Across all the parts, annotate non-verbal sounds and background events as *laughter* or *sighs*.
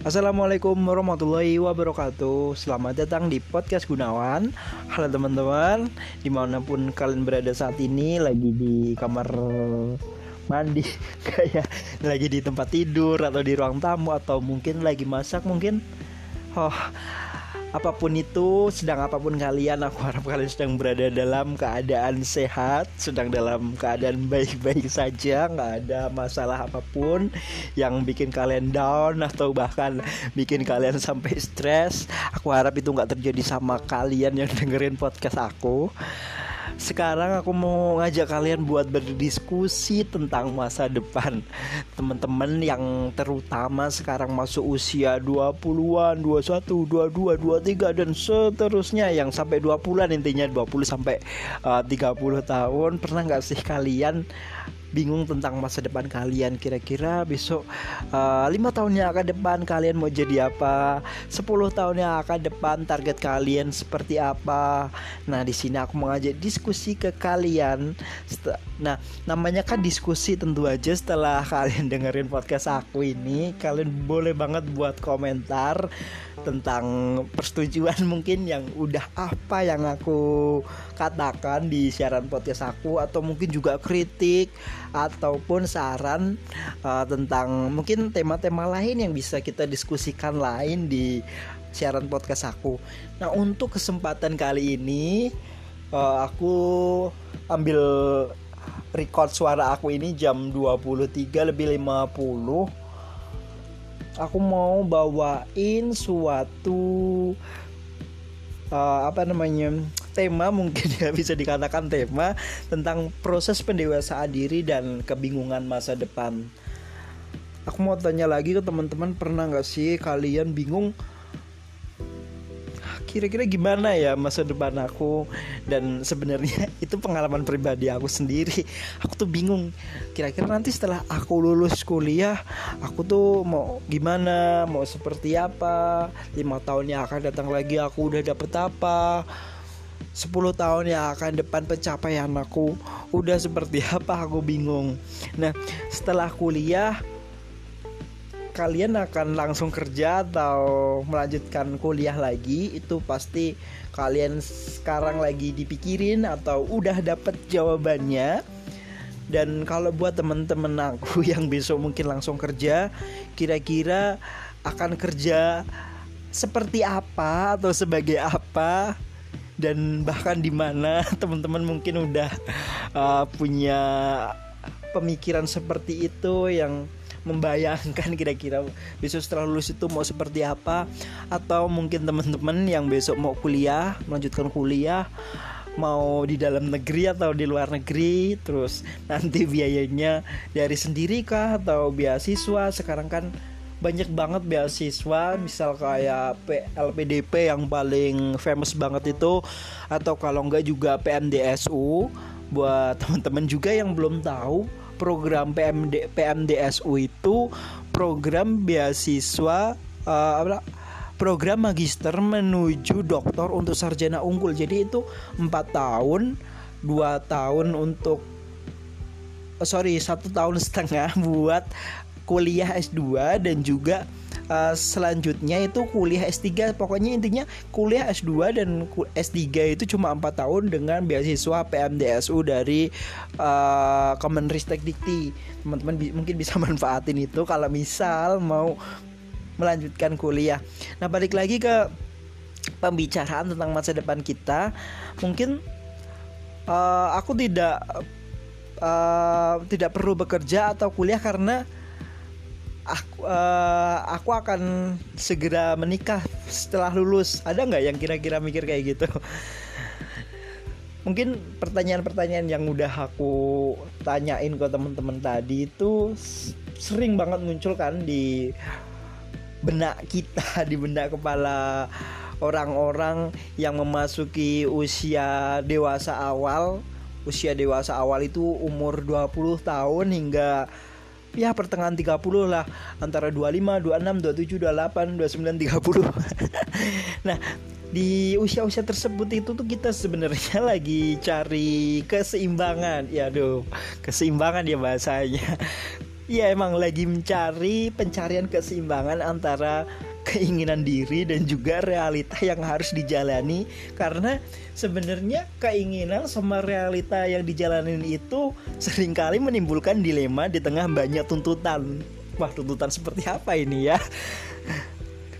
Assalamualaikum warahmatullahi wabarakatuh. Selamat datang di podcast Gunawan. Halo teman-teman. Di mana pun kalian berada saat ini Lagi di kamar mandi *laughs* Kayak lagi di tempat tidur Atau di ruang tamu Atau mungkin lagi masak mungkin. Oh apa pun itu, sedang apa pun kalian, aku harap kalian sedang berada dalam keadaan sehat, sedang dalam keadaan baik-baik saja, nggak ada masalah apa pun yang bikin kalian down atau bahkan bikin kalian sampai stres. Aku harap itu nggak terjadi sama kalian yang dengerin podcast aku. Sekarang aku mau ngajak kalian buat berdiskusi tentang masa depan Teman-teman yang terutama sekarang masuk usia 20-an, 21, 22, 23 dan seterusnya. Yang sampai 20-an intinya 20 sampai uh, 30 tahun. Pernah gak sih kalian bingung tentang masa depan kalian kira-kira besok uh, lima tahun yang akan depan kalian mau jadi apa 10 tahun yang akan depan target kalian seperti apa. Nah di sini aku mengajak diskusi ke kalian. Nah namanya kan diskusi tentu aja setelah *laughs* kalian dengerin podcast aku ini. Kalian boleh banget buat komentar tentang persetujuan mungkin yang udah apa yang aku katakan di siaran podcast aku atau mungkin juga kritik ataupun saran uh, tentang mungkin tema-tema lain yang bisa kita diskusikan lain di siaran podcast aku. Nah, untuk kesempatan kali ini uh, aku ambil record suara aku ini jam 23 lebih 50 aku mau bawain suatu uh, apa namanya tema mungkin *laughs* ya bisa dikatakan tema tentang proses pendewasaan diri dan kebingungan masa depan. Aku mau tanya lagi ke teman-teman pernah nggak sih kalian bingung kira-kira gimana ya masa depan aku? Dan sebenarnya *laughs* itu pengalaman pribadi aku sendiri. Aku tuh bingung kira-kira nanti setelah aku lulus kuliah aku tuh mau gimana mau seperti apa lima tahun yang akan datang lagi aku udah dapet apa 10 tahun yang akan depan pencapaian aku udah seperti *laughs* apa aku bingung. Nah setelah kuliah kalian akan langsung kerja atau melanjutkan kuliah lagi? Itu pasti kalian sekarang lagi dipikirin atau udah dapet jawabannya? Dan kalau buat temen-temen aku *laughs* yang besok mungkin langsung kerja kira-kira akan kerja seperti apa atau sebagai apa dan bahkan di mana *laughs* teman-teman mungkin udah uh, punya pemikiran seperti itu yang membayangkan kira-kira besok setelah lulus itu mau seperti apa. Atau mungkin teman-teman yang besok mau kuliah melanjutkan kuliah mau di dalam negeri atau di luar negeri terus nanti biayanya dari sendiri kah atau beasiswa? Sekarang kan banyak banget beasiswa misal kayak LPDP yang paling famous banget itu atau kalau enggak juga PMDSU buat teman-teman juga yang belum tahu program PMD PMDSU itu program beasiswa uh, program magister menuju doktor untuk sarjana unggul. Jadi itu empat tahun dua tahun untuk sorry satu tahun setengah *laughs* buat kuliah S2 dan juga uh, selanjutnya itu kuliah S3 pokoknya intinya kuliah S2 dan S3 itu cuma 4 tahun dengan beasiswa PMDSU dari uh, Kemenristek Dikti teman-teman bi mungkin bisa *laughs* manfaatin itu kalau misal mau melanjutkan kuliah. Nah balik lagi ke pembicaraan tentang masa depan kita. Mungkin uh, aku tidak uh, tidak perlu bekerja atau kuliah karena aku uh, aku akan segera menikah setelah lulus. Ada nggak yang kira-kira mikir kayak gitu? Mungkin pertanyaan-pertanyaan yang udah aku tanyain ke teman-teman tadi itu sering banget muncul kan di benak kita *laughs* di benak kepala orang-orang yang memasuki usia dewasa awal. Usia dewasa awal itu umur 20 tahun hingga ya pertengahan 30 lah antara 25, 26, 27, 28, 29, 30 nah di usia-usia tersebut itu tuh kita sebenarnya *laughs* lagi cari keseimbangan. Ya aduh keseimbangan ya bahasanya. *laughs* Ya emang lagi mencari pencarian keseimbangan antara keinginan diri dan juga realita yang harus dijalani karena sebenarnya keinginan sama realita yang dijalanin itu sering kali menimbulkan dilema di tengah banyak tuntutan. Wah, tuntutan seperti apa ini ya?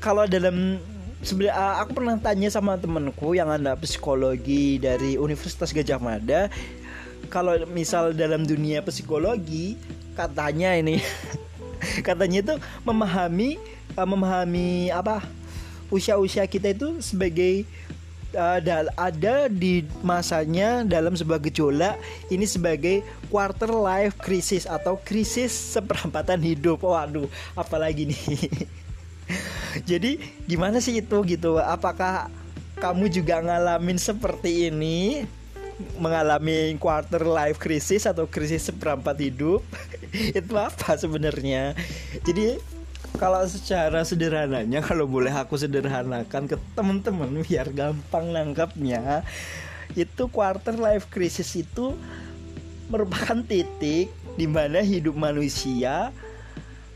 Kalau dalam sebenarnya aku pernah tanya sama temenku yang anak psikologi dari Universitas Gajah Mada kalau misal dalam dunia psikologi katanya ini *laughs* katanya itu memahami uh, memahami apa usia-usia kita itu sebagai uh, ada di masanya dalam sebuah gejolak ini sebagai quarter life crisis atau krisis seperempatan hidup. Waduh, apalagi nih. *laughs* Jadi gimana sih itu gitu? Apakah kamu juga ngalamin seperti ini? mengalami quarter life crisis atau krisis seperempat hidup *laughs* itu apa sebenarnya jadi kalau secara sederhananya kalau boleh aku sederhanakan ke teman-teman biar gampang nangkapnya itu quarter life crisis itu merupakan titik di mana hidup manusia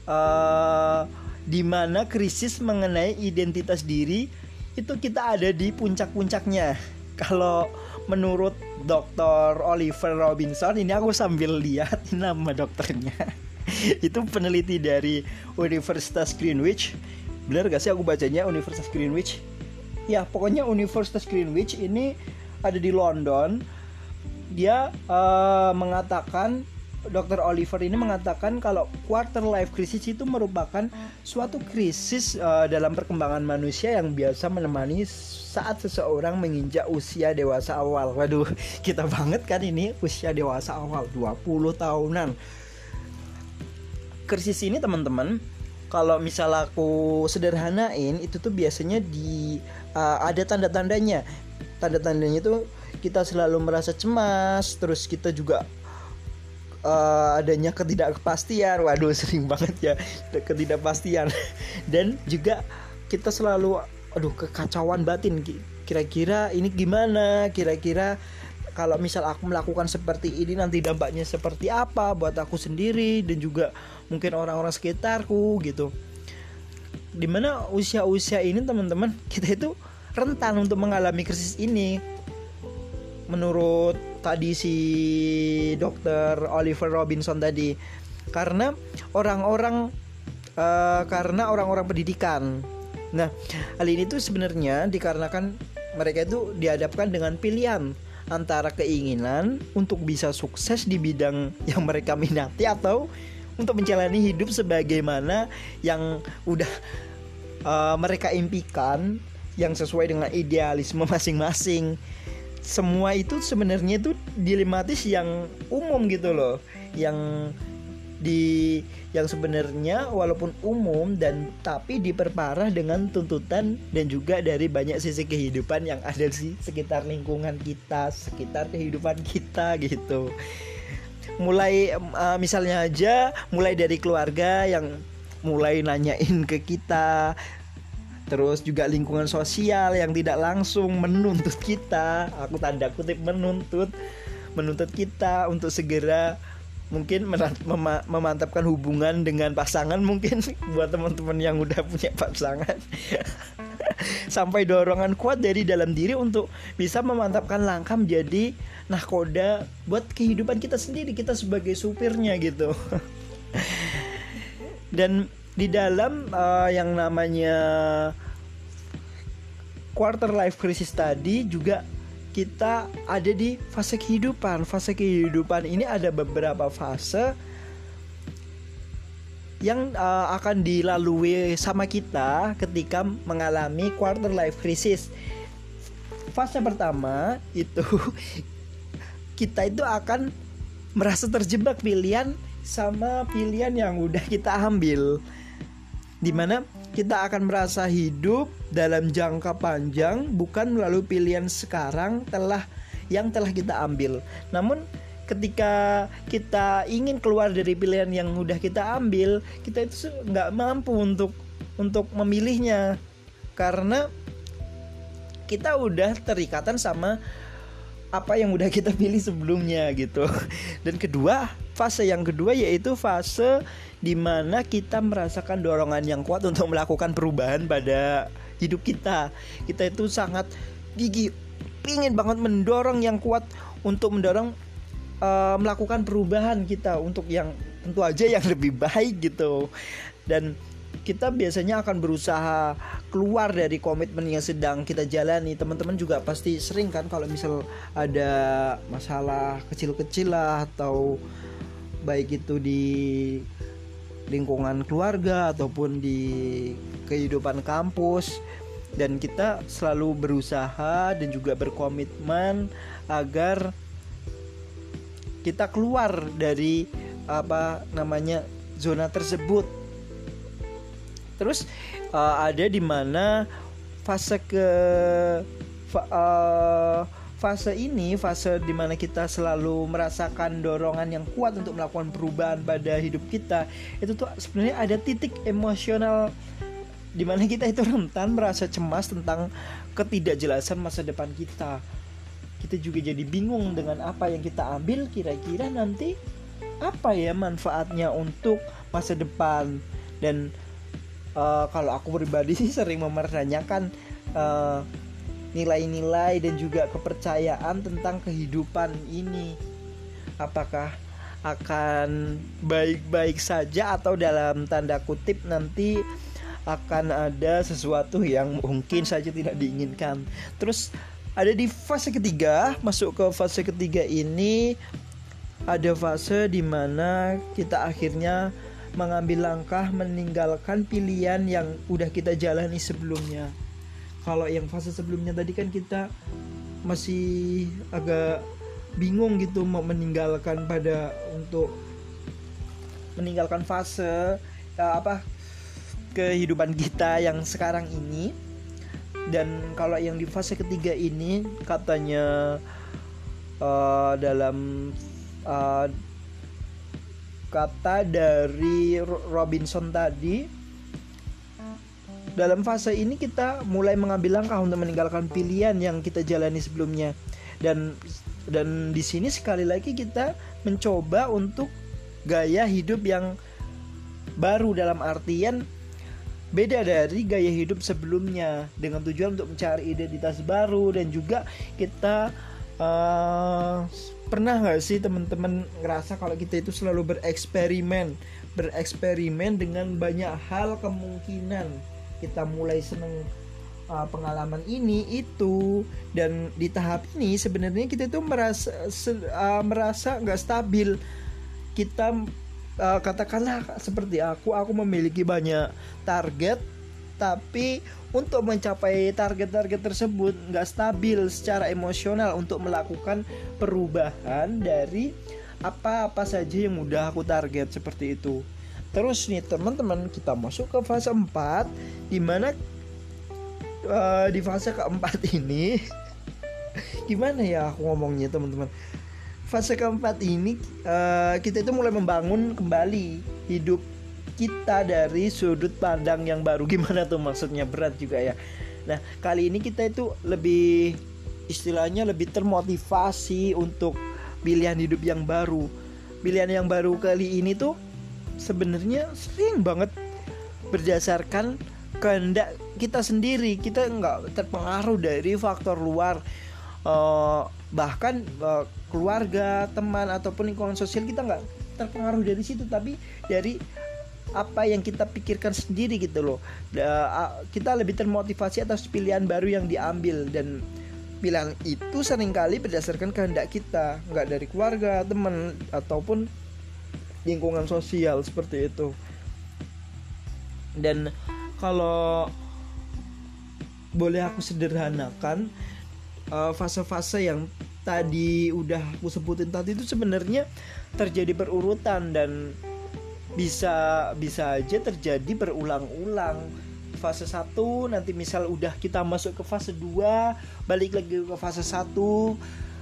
uh, di mana krisis mengenai identitas diri itu kita ada di puncak-puncaknya kalau menurut Dr. Oliver Robinson ini aku sambil lihat nama dokternya *laughs* itu peneliti dari Universitas Greenwich benar gak sih aku bacanya Universitas Greenwich ya pokoknya Universitas Greenwich ini ada di London dia uh, mengatakan Dr. Oliver ini mengatakan kalau quarter life crisis itu merupakan suatu krisis uh, dalam perkembangan manusia yang biasa menemani saat seseorang menginjak usia dewasa awal. Waduh, *laughs* kita banget kan ini usia dewasa awal 20 tahunan. Krisis ini teman-teman, kalau misal aku sederhanain itu tuh biasanya di uh, ada tanda-tandanya. Tanda-tandanya itu kita selalu merasa cemas, terus kita juga uh, adanya ketidakpastian. Waduh *laughs* sering banget ya ketidakpastian. *laughs* Dan juga kita selalu aduh kekacauan batin. Kira-kira ini gimana? Kira-kira kalau misal aku melakukan seperti ini nanti dampaknya seperti apa buat aku sendiri? Dan juga mungkin orang-orang sekitarku gitu di mana usia-usia ini teman-teman *laughs* kita itu rentan untuk mengalami krisis ini menurut tadi si dokter Oliver Robinson tadi karena orang-orang uh, karena orang-orang pendidikan. Nah, hal ini tuh sebenarnya dikarenakan mereka itu dihadapkan dengan pilihan antara keinginan untuk bisa sukses di bidang yang mereka minati atau untuk menjalani hidup sebagaimana yang udah uh, mereka impikan yang sesuai dengan idealisme masing-masing semua itu sebenarnya itu dilematis yang umum gitu loh yang di yang sebenarnya walaupun umum dan tapi diperparah dengan tuntutan dan juga dari banyak sisi kehidupan yang ada di sekitar lingkungan kita, sekitar kehidupan kita gitu. Mulai uh, misalnya aja mulai dari keluarga yang mulai nanyain ke kita. Terus juga lingkungan sosial yang tidak langsung menuntut kita. Aku tanda kutip menuntut menuntut kita untuk segera mungkin memantapkan hubungan dengan pasangan mungkin *laughs* buat teman-teman yang udah punya pasangan. *laughs* Sampai dorongan kuat dari dalam diri untuk bisa memantapkan langkah menjadi nahkoda buat kehidupan kita sendiri kita sebagai supirnya gitu. *laughs* Dan di dalam uh, yang namanya quarter life crisis tadi juga kita ada di fase kehidupan. Fase kehidupan ini ada beberapa fase yang uh, akan dilalui sama kita ketika mengalami quarter life crisis. Fase pertama itu *laughs* kita itu akan merasa terjebak pilihan sama pilihan yang udah kita ambil di mana kita akan merasa hidup dalam jangka panjang bukan melalui pilihan sekarang telah yang telah kita ambil. Namun ketika kita ingin keluar dari pilihan yang udah kita ambil, kita itu nggak mampu untuk untuk memilihnya karena kita udah terikatan sama apa yang udah kita pilih sebelumnya gitu dan kedua fase yang kedua yaitu fase di mana kita merasakan dorongan yang kuat untuk melakukan perubahan pada hidup kita. Kita itu sangat gigi pingin banget mendorong yang kuat untuk mendorong uh, melakukan perubahan kita untuk yang tentu aja yang lebih baik gitu. Dan kita biasanya akan berusaha keluar dari komitmen yang sedang kita jalani. Teman-teman juga pasti sering kan kalau misal ada masalah kecil-kecil lah atau baik itu di lingkungan keluarga ataupun di kehidupan kampus. Dan kita selalu berusaha dan juga berkomitmen agar kita keluar dari apa namanya zona tersebut. Terus uh, ada di mana fase ke uh, fase ini fase di mana kita selalu merasakan dorongan yang kuat untuk melakukan perubahan pada hidup kita itu tuh sebenarnya ada titik emosional di mana kita itu rentan merasa cemas tentang ketidakjelasan masa depan kita. Kita juga jadi bingung dengan apa yang kita ambil kira-kira nanti apa ya manfaatnya untuk masa depan. Dan uh, kalau aku pribadi *laughs* sih sering mempertanyakan uh, nilai-nilai dan juga kepercayaan tentang kehidupan ini. Apakah akan baik-baik saja atau dalam tanda kutip nanti akan ada sesuatu yang mungkin saja tidak diinginkan. Terus ada di fase ketiga masuk ke fase ketiga ini ada fase di mana kita akhirnya mengambil langkah meninggalkan pilihan yang udah kita jalani sebelumnya kalau yang fase sebelumnya tadi kan kita masih agak bingung gitu mau meninggalkan pada untuk meninggalkan fase ya, apa kehidupan kita yang sekarang ini. Dan kalau yang di fase ketiga ini katanya uh, dalam uh, kata dari Robinson tadi dalam fase ini kita mulai mengambil langkah untuk meninggalkan pilihan yang kita jalani sebelumnya. Dan dan di sini sekali lagi kita mencoba untuk gaya hidup yang baru dalam artian beda dari gaya hidup sebelumnya dengan tujuan untuk mencari identitas baru dan juga kita uh, pernah nggak sih teman-teman ngerasa kalau kita itu selalu bereksperimen? Bereksperimen dengan banyak hal kemungkinan kita mulai seneng uh, pengalaman ini itu. Dan di tahap ini sebenarnya kita itu merasa uh, merasa nggak stabil. Kita uh, katakanlah seperti aku aku memiliki banyak target tapi untuk mencapai target-target tersebut nggak stabil secara emosional untuk melakukan perubahan dari apa-apa saja yang udah aku target seperti itu Terus nih teman-teman kita masuk ke fase 4 Di mana uh, di fase keempat *laughs* ini Gimana ya aku ngomongnya teman-teman? Fase keempat ini uh, kita itu mulai membangun kembali hidup kita dari sudut pandang yang baru. *laughs* Gimana tuh maksudnya? Berat juga ya. Nah kali ini kita itu lebih istilahnya lebih termotivasi untuk pilihan hidup yang baru. Pilihan yang baru kali ini tuh sebenarnya sering banget berdasarkan kehendak kita sendiri. Kita nggak terpengaruh dari faktor luar uh, bahkan uh, keluarga teman ataupun lingkungan sosial kita nggak terpengaruh dari situ tapi dari apa yang kita pikirkan sendiri gitu loh. Kita lebih termotivasi atas pilihan baru yang diambil dan pilihan itu sering kali berdasarkan kehendak kita. Nggak dari keluarga teman ataupun lingkungan sosial seperti itu. Dan kalau boleh aku sederhanakan eh, fase-fase uh, yang tadi udah aku sebutin tadi itu sebenarnya terjadi berurutan dan bisa bisa aja terjadi berulang-ulang. Fase 1 nanti misal udah kita masuk ke fase 2 balik lagi ke fase 1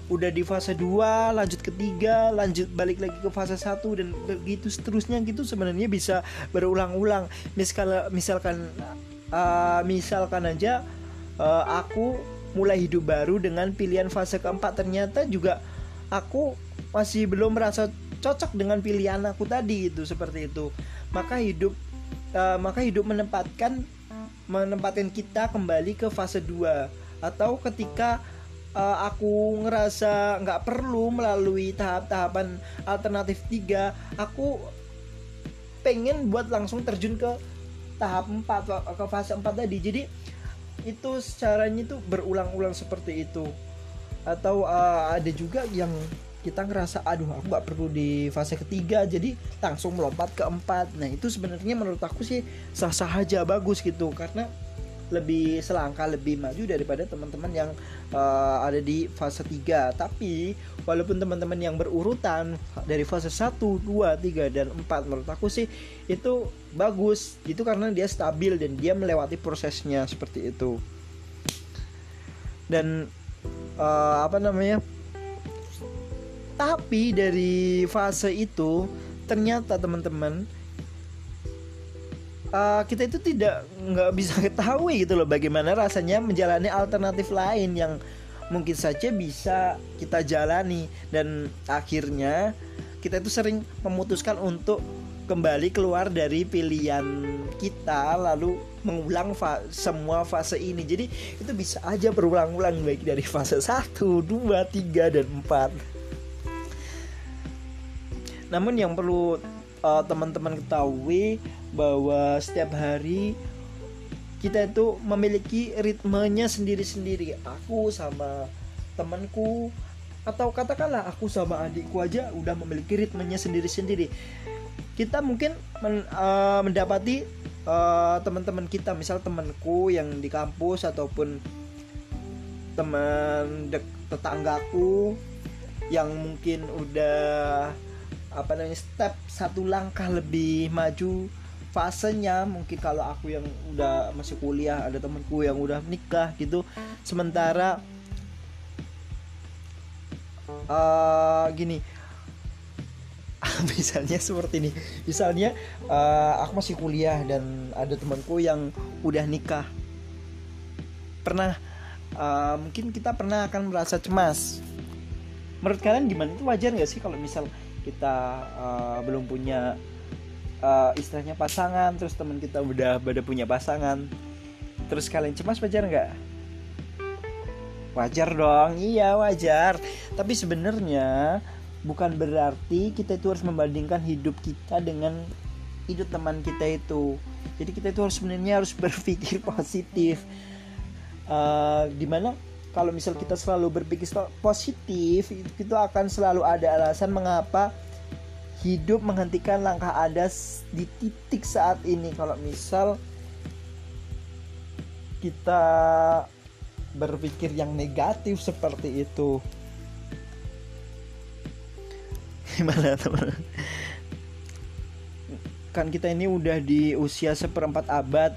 udah di fase 2 lanjut ke 3 lanjut balik lagi ke fase 1 dan begitu seterusnya gitu sebenarnya bisa berulang-ulang. Misalkan misalkan uh, misalkan aja uh, aku mulai hidup baru dengan pilihan fase keempat. Ternyata juga aku masih belum merasa cocok dengan pilihan aku tadi itu seperti itu. Maka hidup uh, maka hidup menempatkan menempatkan kita kembali ke fase 2 atau ketika uh, aku ngerasa nggak perlu melalui tahap-tahapan alternatif 3 aku pengen buat langsung terjun ke tahap 4 ke fase 4 tadi. Jadi itu caranya itu berulang-ulang seperti itu. Atau uh, ada juga yang kita ngerasa aduh aku nggak perlu di fase ketiga. Jadi langsung melompat ke empat. Nah itu sebenarnya menurut aku sih sah-sah aja bagus gitu. Karena lebih selangkah lebih maju daripada teman-teman yang uh, ada di fase 3 tapi walaupun teman-teman yang berurutan dari fase 1, 2, 3 dan 4 menurut aku sih itu bagus. Itu karena dia stabil dan dia melewati prosesnya seperti itu. Dan uh, apa namanya tapi dari fase itu ternyata teman-teman uh, kita itu tidak nggak bisa *laughs* ketahui gitu loh bagaimana rasanya menjalani alternatif lain yang mungkin saja bisa kita jalani. Dan akhirnya kita itu sering memutuskan untuk kembali keluar dari pilihan kita lalu mengulang fa semua fase ini. Jadi itu bisa aja berulang-ulang baik dari fase 1, 2, 3 dan 4 namun yang perlu uh, teman-teman ketahui bahwa setiap hari kita itu memiliki ritmenya sendiri-sendiri. Aku sama temanku atau katakanlah aku sama adikku aja udah memiliki ritmenya sendiri-sendiri. Kita mungkin men, uh, mendapati uh, teman-teman kita misal temanku yang di kampus ataupun teman tetanggaku yang mungkin udah apa namanya step satu langkah lebih maju fasenya mungkin kalau aku yang udah masih kuliah ada temanku yang udah nikah gitu. Sementara uh, gini. *laughs* Misalnya seperti ini. Misalnya uh, aku masih kuliah dan ada temanku yang udah nikah. Pernah uh, mungkin kita pernah akan merasa cemas. Menurut kalian gimana? Itu wajar nggak sih kalau misal kita uh, belum punya uh, istilahnya pasangan terus teman kita udah pada punya pasangan. Terus kalian cemas wajar nggak? Wajar dong iya wajar. Tapi sebenarnya bukan berarti kita itu harus membandingkan hidup kita dengan hidup teman kita itu. Jadi kita itu harus sebenarnya harus *laughs* berpikir positif. Uh, di mana kalau misal kita selalu berpikir positif itu akan selalu ada alasan mengapa hidup menghentikan langkah Anda di titik saat ini. Kalau misal kita berpikir yang negatif seperti itu. *laughs* Gimana teman? Kan kita ini udah di usia seperempat abad.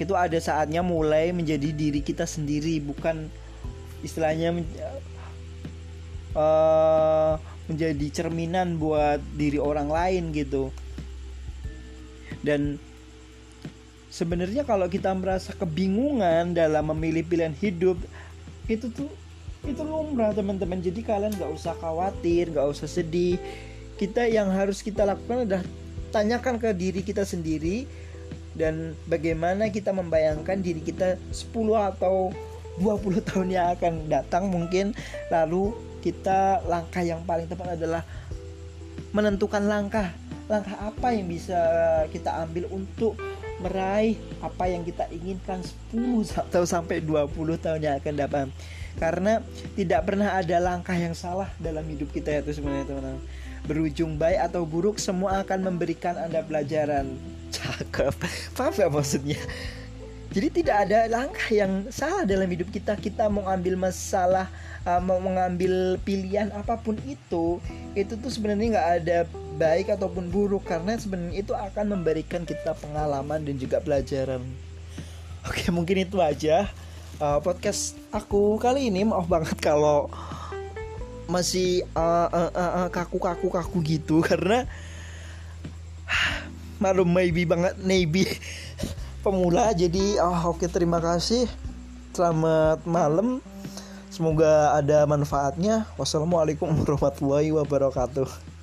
Itu ada saatnya mulai menjadi diri kita sendiri bukan istilahnya uh, menjadi cerminan buat diri orang lain gitu. Dan sebenarnya kalau kita merasa kebingungan dalam memilih pilihan hidup itu tuh itu lumrah teman-teman. Jadi kalian nggak usah khawatir nggak usah sedih. Kita yang harus kita lakukan adalah tanyakan ke diri kita sendiri dan bagaimana kita membayangkan diri kita 10 atau 20 tahun yang akan datang mungkin lalu kita langkah yang paling tepat adalah menentukan langkah. Langkah apa yang bisa kita ambil untuk meraih apa yang kita inginkan 10 *laughs* atau sampai 20 tahun yang akan datang. Karena tidak pernah ada langkah yang salah dalam hidup kita itu sebenarnya teman-teman. Berujung baik atau buruk semua akan memberikan anda pelajaran. *laughs* Cakep. Gak maksudnya jadi tidak ada langkah yang salah dalam hidup kita. Kita mau ambil masalah, uh, mau mengambil pilihan apa pun itu, itu tuh sebenarnya nggak ada baik ataupun buruk karena sebenarnya itu akan memberikan kita pengalaman dan juga pelajaran. Oke, mungkin itu aja uh, podcast aku kali ini. Maaf banget kalau masih uh, uh, uh, uh, kaku kaku kaku gitu *laughs* karena *sighs* malu maybe banget maybe *laughs* pemula jadi oh oke okay, terima kasih. Selamat malam. Semoga ada manfaatnya. Wassalamualaikum warahmatullahi wabarakatuh